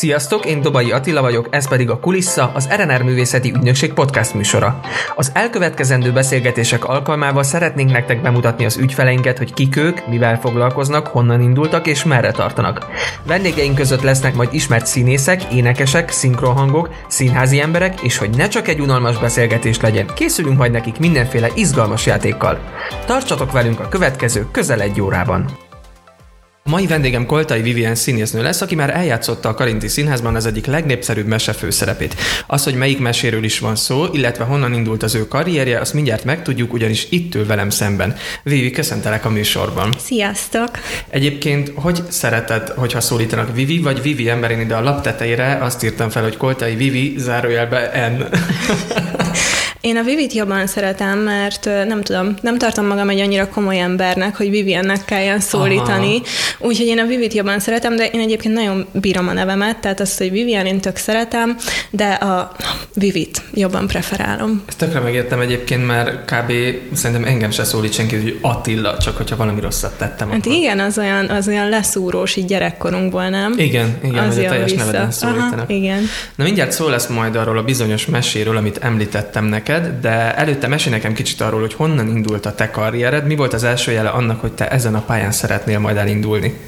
Sziasztok, én Dobai Attila vagyok, ez pedig a Kulissa, az RNR Művészeti Ügynökség podcast műsora. Az elkövetkezendő beszélgetések alkalmával szeretnénk nektek bemutatni az ügyfeleinket, hogy kik ők, mivel foglalkoznak, honnan indultak és merre tartanak. Vendégeink között lesznek majd ismert színészek, énekesek, szinkronhangok, színházi emberek, és hogy ne csak egy unalmas beszélgetés legyen, készülünk majd nekik mindenféle izgalmas játékkal. Tartsatok velünk a következő közel egy órában! Mai vendégem Koltai Vivien színésznő lesz, aki már eljátszotta a Karinti Színházban az egyik legnépszerűbb mese főszerepét. Az, hogy melyik meséről is van szó, illetve honnan indult az ő karrierje, azt mindjárt megtudjuk, ugyanis itt ül velem szemben. Vivi, köszöntelek a műsorban. Sziasztok! Egyébként, hogy szereted, hogyha szólítanak Vivi vagy Vivi emberén ide a lap tetejére, azt írtam fel, hogy Koltai Vivi, zárójelbe N. Én a Vivit jobban szeretem, mert nem tudom, nem tartom magam egy annyira komoly embernek, hogy Viviennek kelljen szólítani. Úgyhogy én a Vivit jobban szeretem, de én egyébként nagyon bírom a nevemet, tehát azt, hogy Vivian én tök szeretem, de a Vivit jobban preferálom. Ezt tökre megértem egyébként, mert kb. szerintem engem se szólít senki, hogy Attila, csak hogyha valami rosszat tettem. Hát akkor. igen, az olyan, az olyan leszúrós így gyerekkorunkból, nem? Igen, igen, az hogy a teljes vissza. neveden szólítanak. Aha, igen. Na mindjárt szó lesz majd arról a bizonyos meséről, amit említettem neked, neked, de előtte mesélj nekem kicsit arról, hogy honnan indult a te karriered, mi volt az első jele annak, hogy te ezen a pályán szeretnél majd elindulni?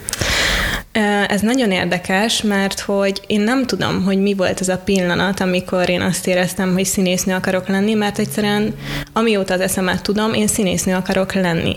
Ez nagyon érdekes, mert hogy én nem tudom, hogy mi volt az a pillanat, amikor én azt éreztem, hogy színésznő akarok lenni, mert egyszerűen amióta az eszemet tudom, én színésznő akarok lenni.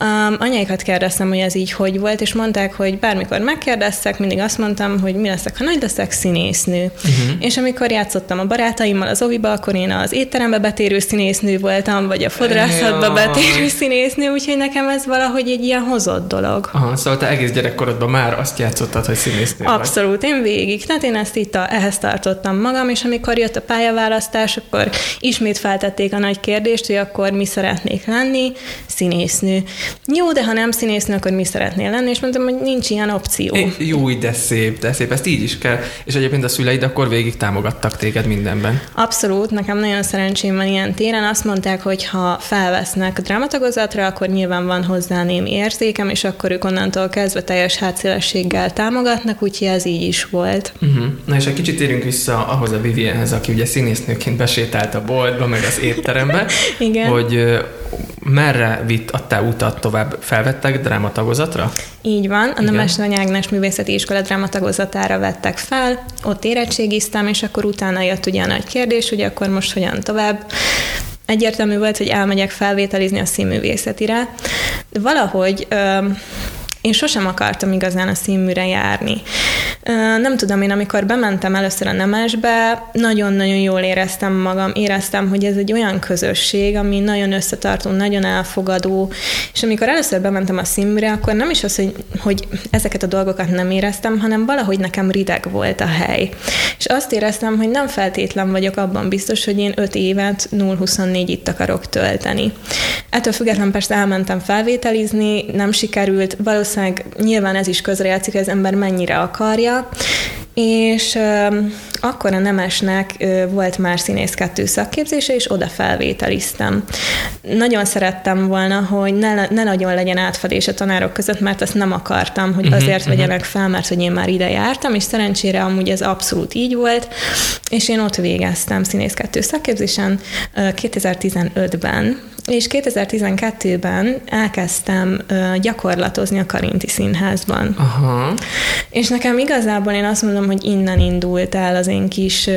Um, anyáikat kérdeztem, hogy ez így hogy volt, és mondták, hogy bármikor megkérdeztek, mindig azt mondtam, hogy mi leszek, ha nagy leszek színésznő. Uh-huh. És amikor játszottam a barátaimmal az oviba, akkor én az étterembe betérő színésznő voltam, vagy a fodrászatba betérő színésznő, úgyhogy nekem ez valahogy egy ilyen hozott dolog. Aha, szóval te egész gyerekkorodban már azt játszottad, hogy színésznő Abszolút, vagy. én végig. Tehát én ezt itt a, ehhez tartottam magam, és amikor jött a pályaválasztás, akkor ismét feltették a nagy kérdést, hogy akkor mi szeretnék lenni, színésznő. Jó, de ha nem színésznő, akkor mi szeretnél lenni? És mondtam, hogy nincs ilyen opció. É, jó, de szép, de szép, ezt így is kell. És egyébként a szüleid akkor végig támogattak téged mindenben. Abszolút, nekem nagyon szerencsém van ilyen téren. Azt mondták, hogy ha felvesznek a drámatagozatra, akkor nyilván van hozzá némi érzékem, és akkor ők onnantól kezdve teljes hátszélességgel támogatnak, úgyhogy ez így is volt. Uh-huh. Na és egy kicsit térünk vissza ahhoz a Vivienhez, aki ugye színésznőként besétált a boltba, meg az étterembe, Igen. hogy merre vitt a te utat tovább? Felvettek drámatagozatra? Így van, a Nemes Nagy Ágnes Művészeti Iskola drámatagozatára vettek fel, ott érettségiztem, és akkor utána jött ugye a nagy kérdés, hogy akkor most hogyan tovább. Egyértelmű volt, hogy elmegyek felvételizni a színművészetire. Valahogy én sosem akartam igazán a színműre járni. Nem tudom, én amikor bementem először a Nemesbe, nagyon-nagyon jól éreztem magam, éreztem, hogy ez egy olyan közösség, ami nagyon összetartó, nagyon elfogadó, és amikor először bementem a színműre, akkor nem is az, hogy, hogy ezeket a dolgokat nem éreztem, hanem valahogy nekem rideg volt a hely. És azt éreztem, hogy nem feltétlen vagyok abban biztos, hogy én 5 évet 0-24 itt akarok tölteni. Ettől függetlenül persze elmentem felvételizni, nem sikerült, valószínűleg nyilván ez is közrejátszik, hogy az ember mennyire akarja, és akkor a Nemesnek volt már színész kettő szakképzése, és oda felvételiztem. Nagyon szerettem volna, hogy ne, ne nagyon legyen átfedés a tanárok között, mert azt nem akartam, hogy mhm, azért uh-huh, vegyenek fel, mert hogy én már ide jártam, és szerencsére amúgy ez abszolút így volt, és én ott végeztem színész kettő szakképzésen 2015-ben, és 2012-ben elkezdtem gyakorlatozni a Karinti Színházban. Aha. És nekem igazából én azt mondom, hogy innen indult el az én kis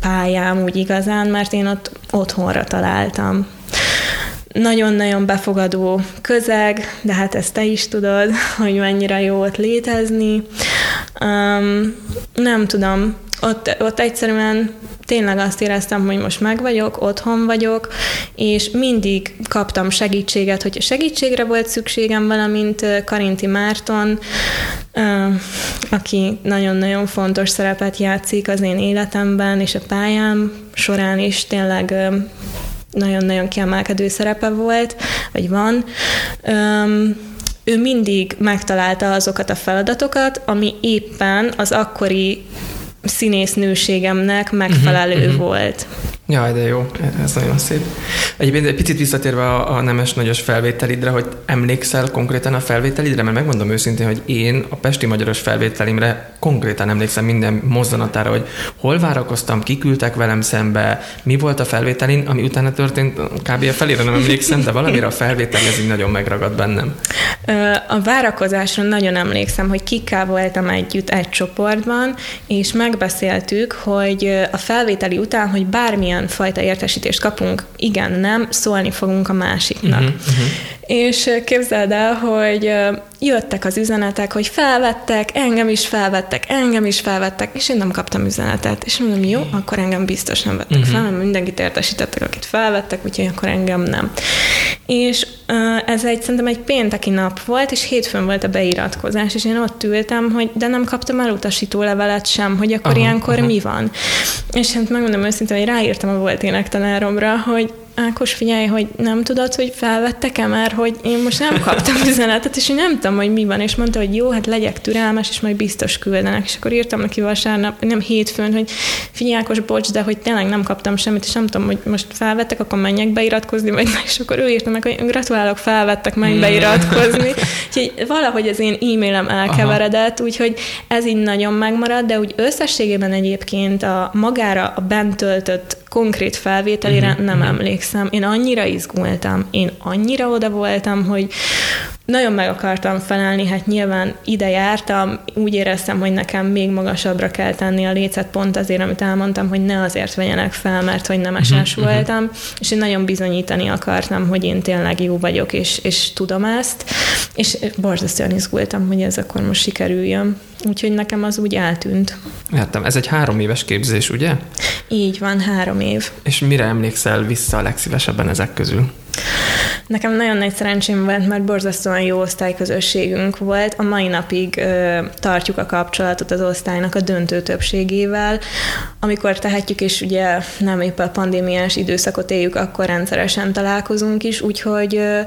pályám úgy igazán, mert én ott otthonra találtam nagyon-nagyon befogadó közeg, de hát ezt te is tudod, hogy mennyire jó ott létezni. Um, nem tudom, ott, ott egyszerűen tényleg azt éreztem, hogy most meg vagyok, otthon vagyok, és mindig kaptam segítséget, hogyha segítségre volt szükségem, valamint Karinti Márton, aki nagyon-nagyon fontos szerepet játszik az én életemben és a pályám során is tényleg nagyon-nagyon kiemelkedő szerepe volt, vagy van. Ő mindig megtalálta azokat a feladatokat, ami éppen az akkori színésznőségemnek megfelelő uh-huh, volt. Jaj, de jó, ez nagyon szép. Egyébként egy picit visszatérve a, a nemes nagyos felvételidre, hogy emlékszel konkrétan a felvételidre, mert megmondom őszintén, hogy én a Pesti Magyaros felvételimre konkrétan emlékszem minden mozzanatára, hogy hol várakoztam, kiküldtek velem szembe, mi volt a felvételin, ami utána történt, kb. a felére nem emlékszem, de valamire a felvétel ez így nagyon megragad bennem. A várakozásra nagyon emlékszem, hogy kikkel voltam együtt egy csoportban, és megbeszéltük, hogy a felvételi után, hogy bármilyen fajta értesítést kapunk, igen, nem, szólni fogunk a másiknak. Uh-huh, uh-huh. És képzeld el, hogy jöttek az üzenetek, hogy felvettek, engem is felvettek, engem is felvettek, és én nem kaptam üzenetet. És mondom, jó, akkor engem biztos nem vettek uh-huh. fel, mert mindenkit értesítettek, akit felvettek, úgyhogy akkor engem nem. És ez egy, szerintem egy pénteki nap volt, és hétfőn volt a beiratkozás, és én ott ültem, hogy de nem kaptam elutasító levelet sem, hogy akkor aha, ilyenkor aha. mi van. És hát megmondom őszintén, hogy ráírtam a volt énektanáromra, hogy Ákos, figyelj, hogy nem tudod, hogy felvettek-e már, hogy én most nem kaptam üzenetet, és én nem tudom, hogy mi van, és mondta, hogy jó, hát legyek türelmes, és majd biztos küldenek. És akkor írtam neki vasárnap, nem hétfőn, hogy figyelj, Ákos, bocs, de hogy tényleg nem kaptam semmit, és nem tudom, hogy most felvettek, akkor menjek beiratkozni, vagy és akkor ő írta meg, hogy gratulálok, felvettek, menj beiratkozni. Úgyhogy valahogy az én e-mailem elkeveredett, Aha. úgyhogy ez így nagyon megmarad, de úgy összességében egyébként a magára a bent töltött konkrét felvételére uh-huh, nem uh-huh. Emlékszem. Én annyira izgultam, én annyira oda voltam, hogy nagyon meg akartam felelni, hát nyilván ide jártam, úgy éreztem, hogy nekem még magasabbra kell tenni a lécet pont azért, amit elmondtam, hogy ne azért vegyenek fel, mert hogy nem eses uh-huh, voltam, és én nagyon bizonyítani akartam, hogy én tényleg jó vagyok, és, és tudom ezt, és borzasztóan izgultam, hogy ez akkor most sikerüljön. Úgyhogy nekem az úgy eltűnt. Értem, ez egy három éves képzés, ugye? Így van, három év. És mire emlékszel vissza a legszívesebben ezek közül? Nekem nagyon nagy szerencsém volt, mert borzasztóan jó osztályközösségünk volt. A mai napig ö, tartjuk a kapcsolatot az osztálynak a döntő többségével. Amikor tehetjük, és ugye nem épp a pandémiás időszakot éljük, akkor rendszeresen találkozunk is, úgyhogy ö,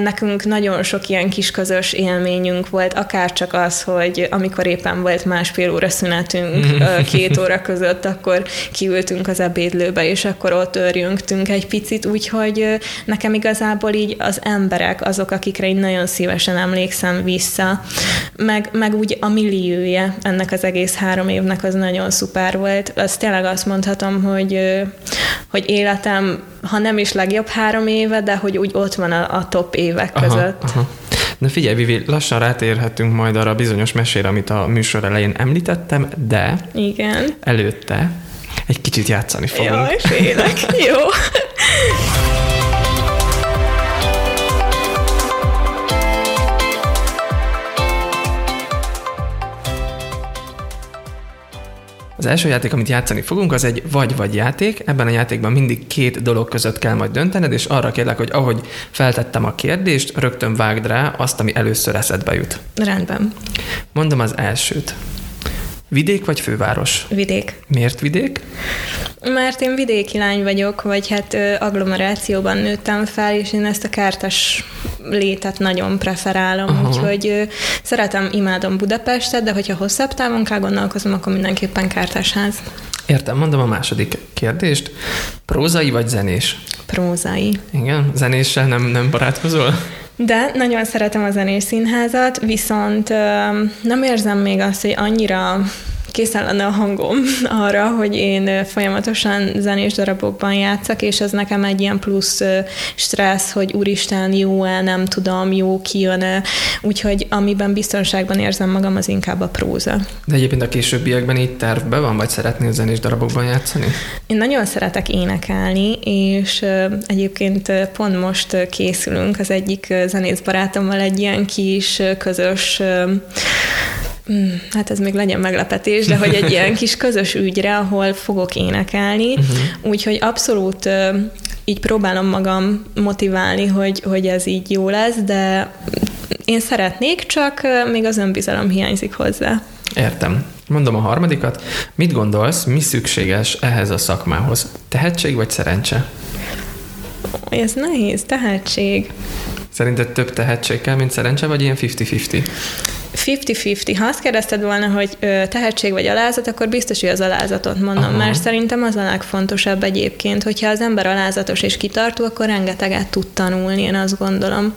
Nekünk nagyon sok ilyen kis közös élményünk volt, akár csak az, hogy amikor éppen volt másfél óra szünetünk két óra között, akkor kiültünk az ebédlőbe, és akkor ott örjöngtünk egy picit, úgyhogy nekem igazából így az emberek azok, akikre én nagyon szívesen emlékszem vissza, meg, meg úgy a milliója ennek az egész három évnek az nagyon szuper volt. Az tényleg azt mondhatom, hogy, hogy életem ha nem is legjobb három éve, de hogy úgy ott van a, a top évek aha, között. Aha. Na figyelj, Vivi, lassan rátérhetünk majd arra a bizonyos mesére, amit a műsor elején említettem, de Igen. előtte egy kicsit játszani fogunk. Jaj, félek. Jó. Az első játék, amit játszani fogunk, az egy vagy-vagy játék. Ebben a játékban mindig két dolog között kell majd döntened, és arra kérlek, hogy ahogy feltettem a kérdést, rögtön vágd rá azt, ami először eszedbe jut. Rendben. Mondom az elsőt. Vidék vagy főváros? Vidék. Miért vidék? Mert én vidéki lány vagyok, vagy hát agglomerációban nőttem fel, és én ezt a kártas létet nagyon preferálom, Aha. úgyhogy szeretem, imádom Budapestet, de hogyha hosszabb távon kell gondolkozom, akkor mindenképpen kártásház. Értem, mondom a második kérdést. Prózai vagy zenés? Prózai. Igen, zenéssel nem, nem barátkozol? De nagyon szeretem a zenés színházat, viszont nem érzem még azt, hogy annyira készen lenne a hangom arra, hogy én folyamatosan zenés darabokban játszak, és ez nekem egy ilyen plusz stressz, hogy úristen, jó-e, nem tudom, jó kijön-e, úgyhogy amiben biztonságban érzem magam, az inkább a próza. De egyébként a későbbiekben így tervben van, vagy szeretnél zenés darabokban játszani? Én nagyon szeretek énekelni, és egyébként pont most készülünk az egyik zenész barátommal egy ilyen kis közös hát ez még legyen meglepetés, de hogy egy ilyen kis közös ügyre, ahol fogok énekelni, uh-huh. úgyhogy abszolút így próbálom magam motiválni, hogy, hogy ez így jó lesz, de én szeretnék, csak még az önbizalom hiányzik hozzá. Értem. Mondom a harmadikat. Mit gondolsz, mi szükséges ehhez a szakmához? Tehetség vagy szerencse? Ez nehéz, tehetség. Szerinted több tehetség kell, mint szerencse, vagy ilyen 50-50? 50-50. Ha azt kérdezted volna, hogy tehetség vagy alázat, akkor biztos, hogy az alázatot mondom, Aha. mert szerintem az a legfontosabb egyébként, hogyha az ember alázatos és kitartó, akkor rengeteget tud tanulni, én azt gondolom.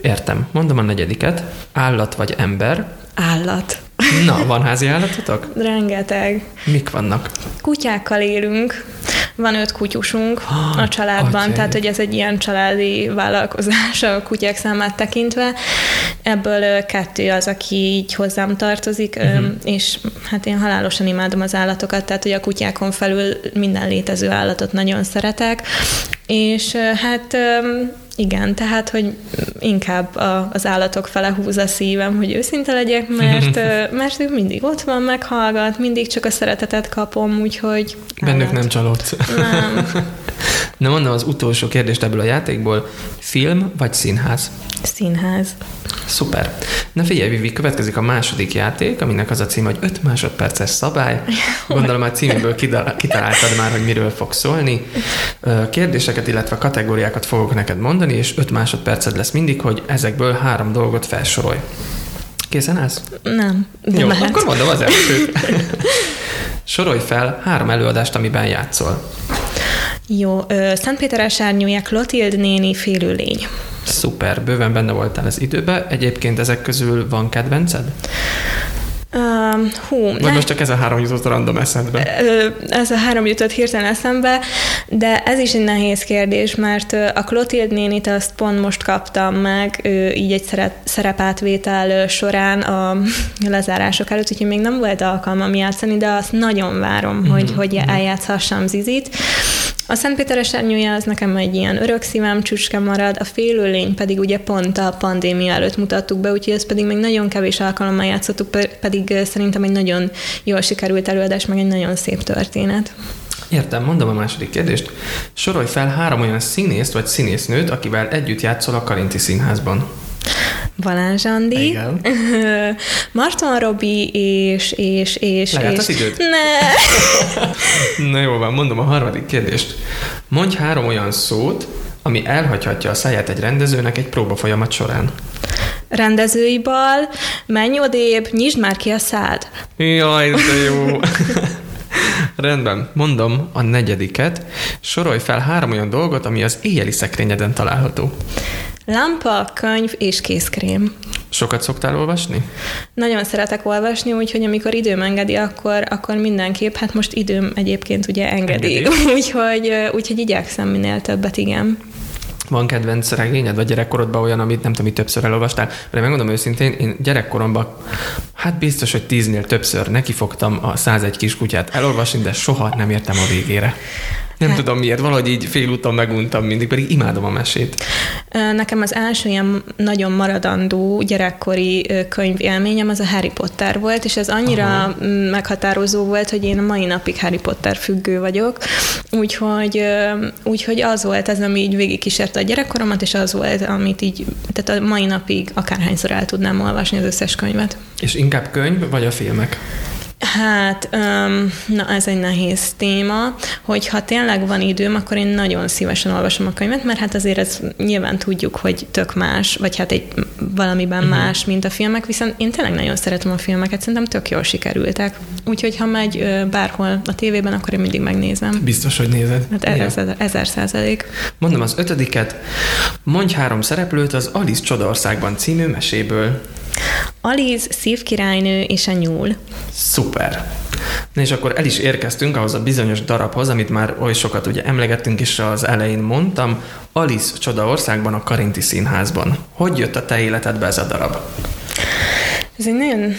Értem. Mondom a negyediket. Állat vagy ember? Állat. Na, van házi állatotok? Rengeteg. Mik vannak? Kutyákkal élünk. Van öt kutyusunk a családban, okay. tehát hogy ez egy ilyen családi vállalkozás a kutyák számát tekintve. Ebből kettő az, aki így hozzám tartozik, uh-huh. és hát én halálosan imádom az állatokat, tehát hogy a kutyákon felül minden létező állatot nagyon szeretek, és hát igen, tehát, hogy inkább a, az állatok fele húz a szívem, hogy őszinte legyek, mert, mert ő mindig ott van, meghallgat, mindig csak a szeretetet kapom, úgyhogy... Bennük állat. nem csalódsz. Nem. Na mondom az utolsó kérdést ebből a játékból. Film vagy színház? Színház. Szuper. Na figyelj, Vivi, következik a második játék, aminek az a cím, hogy 5 másodperces szabály. Gondolom a címéből kitaláltad már, hogy miről fog szólni. Kérdéseket, illetve kategóriákat fogok neked mondani, és 5 másodperced lesz mindig, hogy ezekből három dolgot felsorolj. Készen állsz? Nem. Jó, lehet. akkor mondom az elsőt. Sorolj fel három előadást, amiben játszol. Jó, Szentpéter Klotild néni félőlény. Szuper, bőven benne voltál az időbe. Egyébként ezek közül van kedvenced? Uh, hú, Vagy ne... most csak ez a három jutott random eszedbe? Ez a három jutott hirtelen eszembe, de ez is egy nehéz kérdés, mert a Klotild nénit azt pont most kaptam meg, így egy szerepátvétel során a lezárások előtt, úgyhogy még nem volt alkalmam játszani, de azt nagyon várom, mm-hmm. hogy, hogy mhm. eljátszhassam Zizit. A Szentpéteres ernyője az nekem egy ilyen örök szívem csücske marad, a félőlény pedig ugye pont a pandémia előtt mutattuk be, úgyhogy ezt pedig még nagyon kevés alkalommal játszottuk, pedig szerintem egy nagyon jól sikerült előadás, meg egy nagyon szép történet. Értem, mondom a második kérdést. Sorolj fel három olyan színészt vagy színésznőt, akivel együtt játszol a Karinti Színházban. Balázs Andi, Igen. Marton Robi, és, és, és... Lejárt és... az időt? Ne! Na jó van, mondom a harmadik kérdést. Mondj három olyan szót, ami elhagyhatja a száját egy rendezőnek egy próbafolyamat során. Rendezői bal, menj odébb, nyisd már ki a szád. Jaj, de jó. Rendben, mondom a negyediket. Sorolj fel három olyan dolgot, ami az éjjeli szekrényeden található. Lampa, könyv és kézkrém. Sokat szoktál olvasni? Nagyon szeretek olvasni, úgyhogy amikor időm engedi, akkor, akkor mindenképp, hát most időm egyébként ugye engedi, engedi. úgyhogy, úgyhogy igyekszem minél többet, igen. Van kedvenc regényed, vagy gyerekkorodban olyan, amit nem tudom, hogy többször elolvastál? Mert megmondom őszintén, én gyerekkoromban hát biztos, hogy tíznél többször nekifogtam a 101 kiskutyát elolvasni, de soha nem értem a végére. Nem hát. tudom miért, valahogy így félúton meguntam mindig, pedig imádom a mesét. Nekem az első ilyen nagyon maradandó gyerekkori könyv élményem az a Harry Potter volt, és ez annyira Aha. meghatározó volt, hogy én a mai napig Harry Potter függő vagyok, úgyhogy, úgyhogy az volt ez, ami így végigkísérte a gyerekkoromat, és az volt, amit így, tehát a mai napig akárhányszor el tudnám olvasni az összes könyvet. És inkább könyv, vagy a filmek? Hát, um, na ez egy nehéz téma, hogy ha tényleg van időm, akkor én nagyon szívesen olvasom a könyvet, mert hát azért ez nyilván tudjuk, hogy tök más, vagy hát egy valamiben uh-huh. más, mint a filmek, viszont én tényleg nagyon szeretem a filmeket, szerintem tök jól sikerültek. Úgyhogy ha megy bárhol a tévében, akkor én mindig megnézem. Biztos, hogy nézed. Hát ezer, ezer százalék. Mondom az ötödiket. Mondj három szereplőt az Alice Csodaországban című meséből. Aliz, szívkirálynő és a nyúl. Szuper! Na és akkor el is érkeztünk ahhoz a bizonyos darabhoz, amit már oly sokat ugye emlegettünk is az elején mondtam, Alice Csoda országban a Karinti Színházban. Hogy jött a te életedbe ez a darab? Ez egy nagyon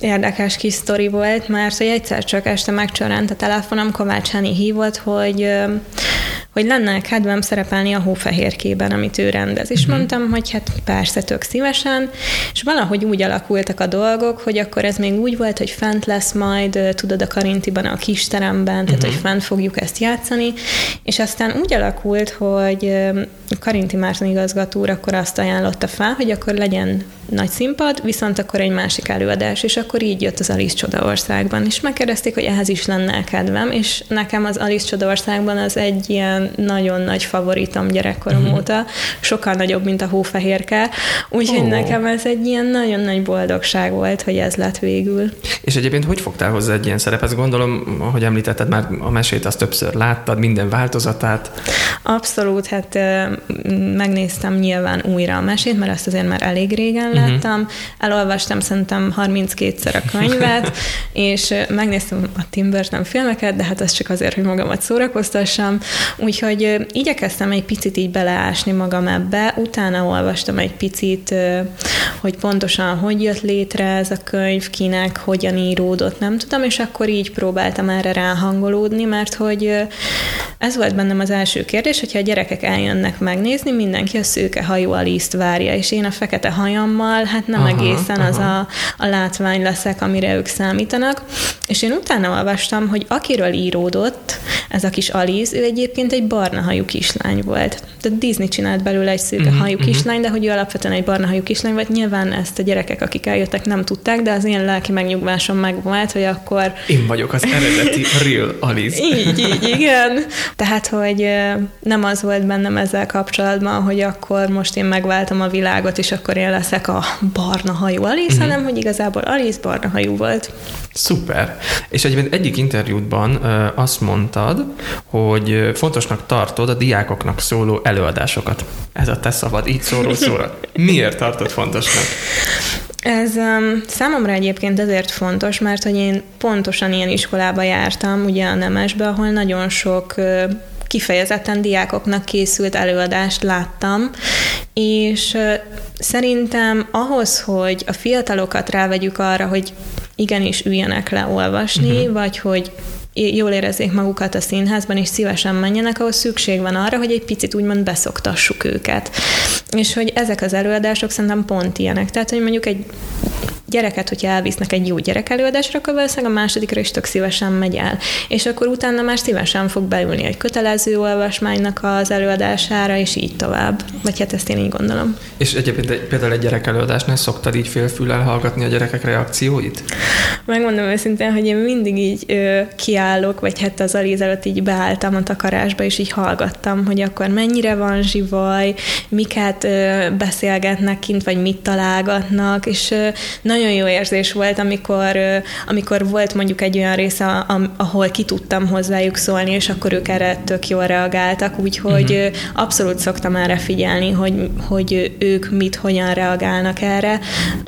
érdekes kis sztori volt, mert hogy egyszer csak este megcsorant a telefonom, Kovács Háni hívott, hogy hogy lenne kedvem szerepelni a hófehérkében, amit ő rendez. És uh-huh. mondtam, hogy hát persze, tök szívesen, és valahogy úgy alakultak a dolgok, hogy akkor ez még úgy volt, hogy fent lesz majd, tudod, a Karintiban, a kisteremben, tehát uh-huh. hogy fent fogjuk ezt játszani, és aztán úgy alakult, hogy Karinti Márton igazgató úr akkor azt ajánlotta fel, hogy akkor legyen nagy színpad, viszont akkor egy másik előadás, és akkor így jött az Alice Csodaországban. És megkérdezték, hogy ehhez is lenne kedvem, és nekem az Alice Csodaországban az egy ilyen nagyon nagy favoritom gyerekkorom uh-huh. óta, sokkal nagyobb, mint a hófehérke, úgyhogy oh. nekem ez egy ilyen nagyon nagy boldogság volt, hogy ez lett végül. És egyébként hogy fogtál hozzá egy ilyen szerephez? Gondolom, ahogy említetted, már a mesét azt többször láttad, minden változatát. Abszolút, hát megnéztem nyilván újra a mesét, mert ezt azért már elég régen uh-huh. láttam. Elolvastam szerintem 32-szer a könyvet, és megnéztem a Tim Burton filmeket, de hát az csak azért, hogy magamat szórakoztassam. Úgyhogy igyekeztem egy picit így beleásni magam ebbe, utána olvastam egy picit, hogy pontosan hogy jött létre ez a könyv, kinek, hogyan íródott, nem tudom, és akkor így próbáltam erre ráhangolódni, mert hogy ez volt bennem az első kérdés, hogyha a gyerekek eljönnek megnézni, mindenki a szőke hajú Aliszt várja, és én a fekete hajammal, hát nem aha, egészen aha. az a, a látvány leszek, amire ők számítanak. És én utána olvastam, hogy akiről íródott ez a kis Alice, ő egyébként egy barna hajú kislány volt. Tehát Disney csinált belőle egy szőke uh-huh, hajú uh-huh. kislány, de hogy ő alapvetően egy barna hajú kislány volt. Nyilván ezt a gyerekek, akik eljöttek, nem tudták, de az én lelki megnyugvásom megvolt, hogy akkor... Én vagyok az eredeti real Alice. így, így, igen. Tehát, hogy nem az volt bennem ezzel kapcsolatban, hogy akkor most én megváltom a világot, és akkor én leszek a barna hajú Alice, uh-huh. hanem hogy igazából Alice barna hajú volt. Szuper. És egyébként egyik interjútban azt mondtad, hogy fontosnak tartod a diákoknak szóló előadásokat. Ez a te szabad, így szóró szóra. Miért tartod fontosnak? Ez um, számomra egyébként ezért fontos, mert hogy én pontosan ilyen iskolába jártam, ugye a Nemesbe, ahol nagyon sok uh, kifejezetten diákoknak készült előadást láttam, és uh, szerintem ahhoz, hogy a fiatalokat rávegyük arra, hogy igenis üljenek le olvasni, uh-huh. vagy hogy jól érezzék magukat a színházban, és szívesen menjenek, ahhoz szükség van arra, hogy egy picit úgymond beszoktassuk őket. És hogy ezek az előadások szerintem pont ilyenek. Tehát, hogy mondjuk egy gyereket, hogyha elvisznek egy jó gyerekelőadásra, akkor valószínűleg a másodikra is tök szívesen megy el. És akkor utána már szívesen fog beülni egy kötelező olvasmánynak az előadására, és így tovább. Vagy hát ezt én így gondolom. És egyébként például egy gyerekelőadásnál szoktad így félfüllel hallgatni a gyerekek reakcióit? Megmondom őszintén, hogy én mindig így ö, kiállok, vagy hát az Aliz előtt így beálltam a takarásba, és így hallgattam, hogy akkor mennyire van zsivaj, miket ö, beszélgetnek kint, vagy mit találgatnak, és ö, nagyon nagyon jó érzés volt, amikor, amikor volt mondjuk egy olyan része, ahol ki tudtam hozzájuk szólni, és akkor ők erre tök jól reagáltak, úgyhogy uh-huh. abszolút szoktam erre figyelni, hogy, hogy ők mit, hogyan reagálnak erre.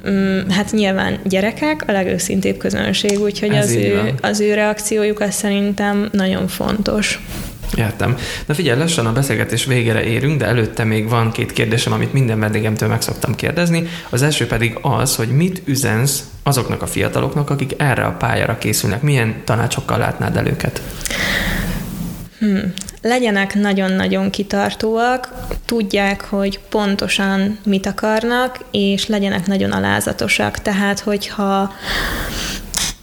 Mm, hát nyilván gyerekek, a legőszintébb közönség, úgyhogy az ő, az ő reakciójuk az szerintem nagyon fontos. Értem. Na figyelj, lassan a beszélgetés végére érünk, de előtte még van két kérdésem, amit minden vendégemtől meg szoktam kérdezni. Az első pedig az, hogy mit üzensz azoknak a fiataloknak, akik erre a pályára készülnek. Milyen tanácsokkal látnád el őket? Hmm. Legyenek nagyon-nagyon kitartóak, tudják, hogy pontosan mit akarnak, és legyenek nagyon alázatosak. Tehát, hogyha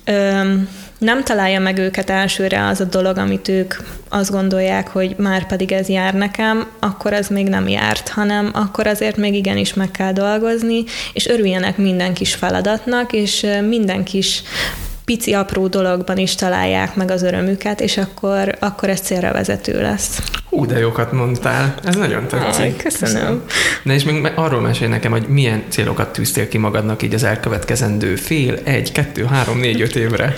öm, nem találja meg őket elsőre az a dolog, amit ők azt gondolják, hogy már pedig ez jár nekem, akkor az még nem járt, hanem akkor azért még igenis meg kell dolgozni, és örüljenek minden kis feladatnak, és minden kis pici apró dologban is találják meg az örömüket, és akkor, akkor ez célra vezető lesz. Hú, de jókat mondtál. Ez nagyon tetszik. Aj, köszönöm. Na és még arról mesélj nekem, hogy milyen célokat tűztél ki magadnak így az elkövetkezendő fél, egy, kettő, három, négy, öt évre?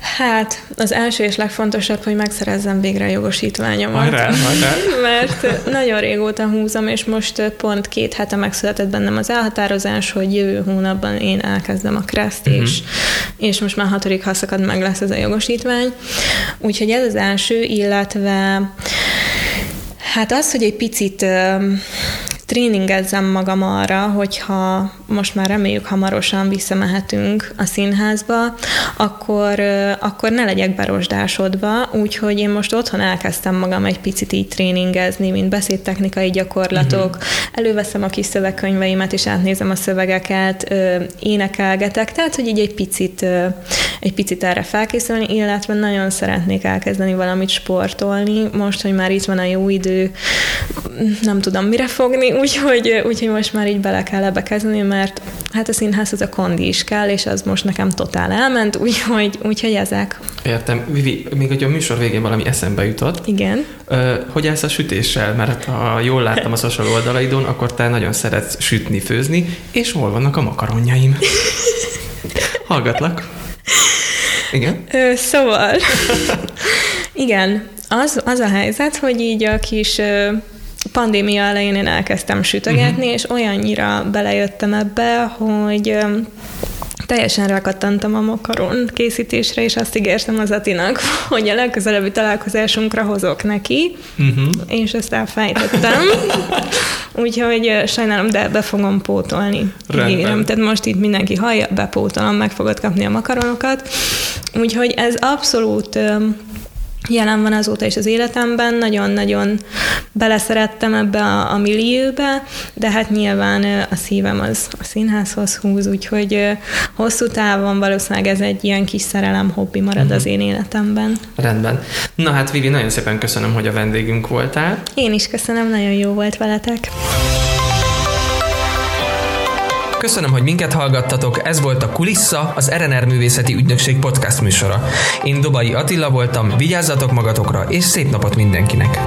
Hát, az első és legfontosabb, hogy megszerezzem végre a jogosítványomat. Hajrá, hajrá. Mert nagyon régóta húzom, és most pont két hete megszületett bennem az elhatározás, hogy jövő hónapban én elkezdem a kreszt, uh-huh. és, és most már hatodik haszakad meg lesz ez a jogosítvány. Úgyhogy ez az első, illetve hát az, hogy egy picit tréningezzem magam arra, hogyha most már reméljük hamarosan visszamehetünk a színházba, akkor, akkor ne legyek berosdásodva, úgyhogy én most otthon elkezdtem magam egy picit így tréningezni, mint beszédtechnikai gyakorlatok, uh-huh. előveszem a kis szövegkönyveimet, és átnézem a szövegeket, énekelgetek, tehát, hogy így egy picit, egy picit erre felkészülni, illetve nagyon szeretnék elkezdeni valamit sportolni, most, hogy már itt van a jó idő, nem tudom mire fogni, úgyhogy, úgyhogy most már így bele kell ebbe kezdeni, mert hát a színházhoz a kondi is kell, és az most nekem totál elment, úgyhogy, úgyhogy ezek. Értem. Vivi, még hogy a műsor végén valami eszembe jutott. Igen. Ö, hogy állsz a sütéssel? Mert ha jól láttam a social oldalaidon, akkor te nagyon szeretsz sütni, főzni, és hol vannak a makaronjaim? Hallgatlak. Igen? Ö, szóval, igen, az, az a helyzet, hogy így a kis pandémia elején én elkezdtem sütögetni, uh-huh. és olyannyira belejöttem ebbe, hogy teljesen rákattantam a makaron készítésre, és azt ígértem az Atinak, hogy a legközelebbi találkozásunkra hozok neki, uh-huh. és ezt elfejtettem. Úgyhogy sajnálom, de be fogom pótolni. Ígérem. Tehát most itt mindenki hallja, bepótolom, meg fogod kapni a makaronokat. Úgyhogy ez abszolút jelen van azóta is az életemben, nagyon-nagyon beleszerettem ebbe a, a millióbe, de hát nyilván a szívem az a színházhoz húz, úgyhogy hosszú távon valószínűleg ez egy ilyen kis szerelem hobbi marad uh-huh. az én életemben. Rendben. Na hát Vivi, nagyon szépen köszönöm, hogy a vendégünk voltál. Én is köszönöm, nagyon jó volt veletek. Köszönöm, hogy minket hallgattatok, ez volt a Kulissa, az RNR Művészeti Ügynökség podcast műsora. Én Dobai Attila voltam, vigyázzatok magatokra, és szép napot mindenkinek!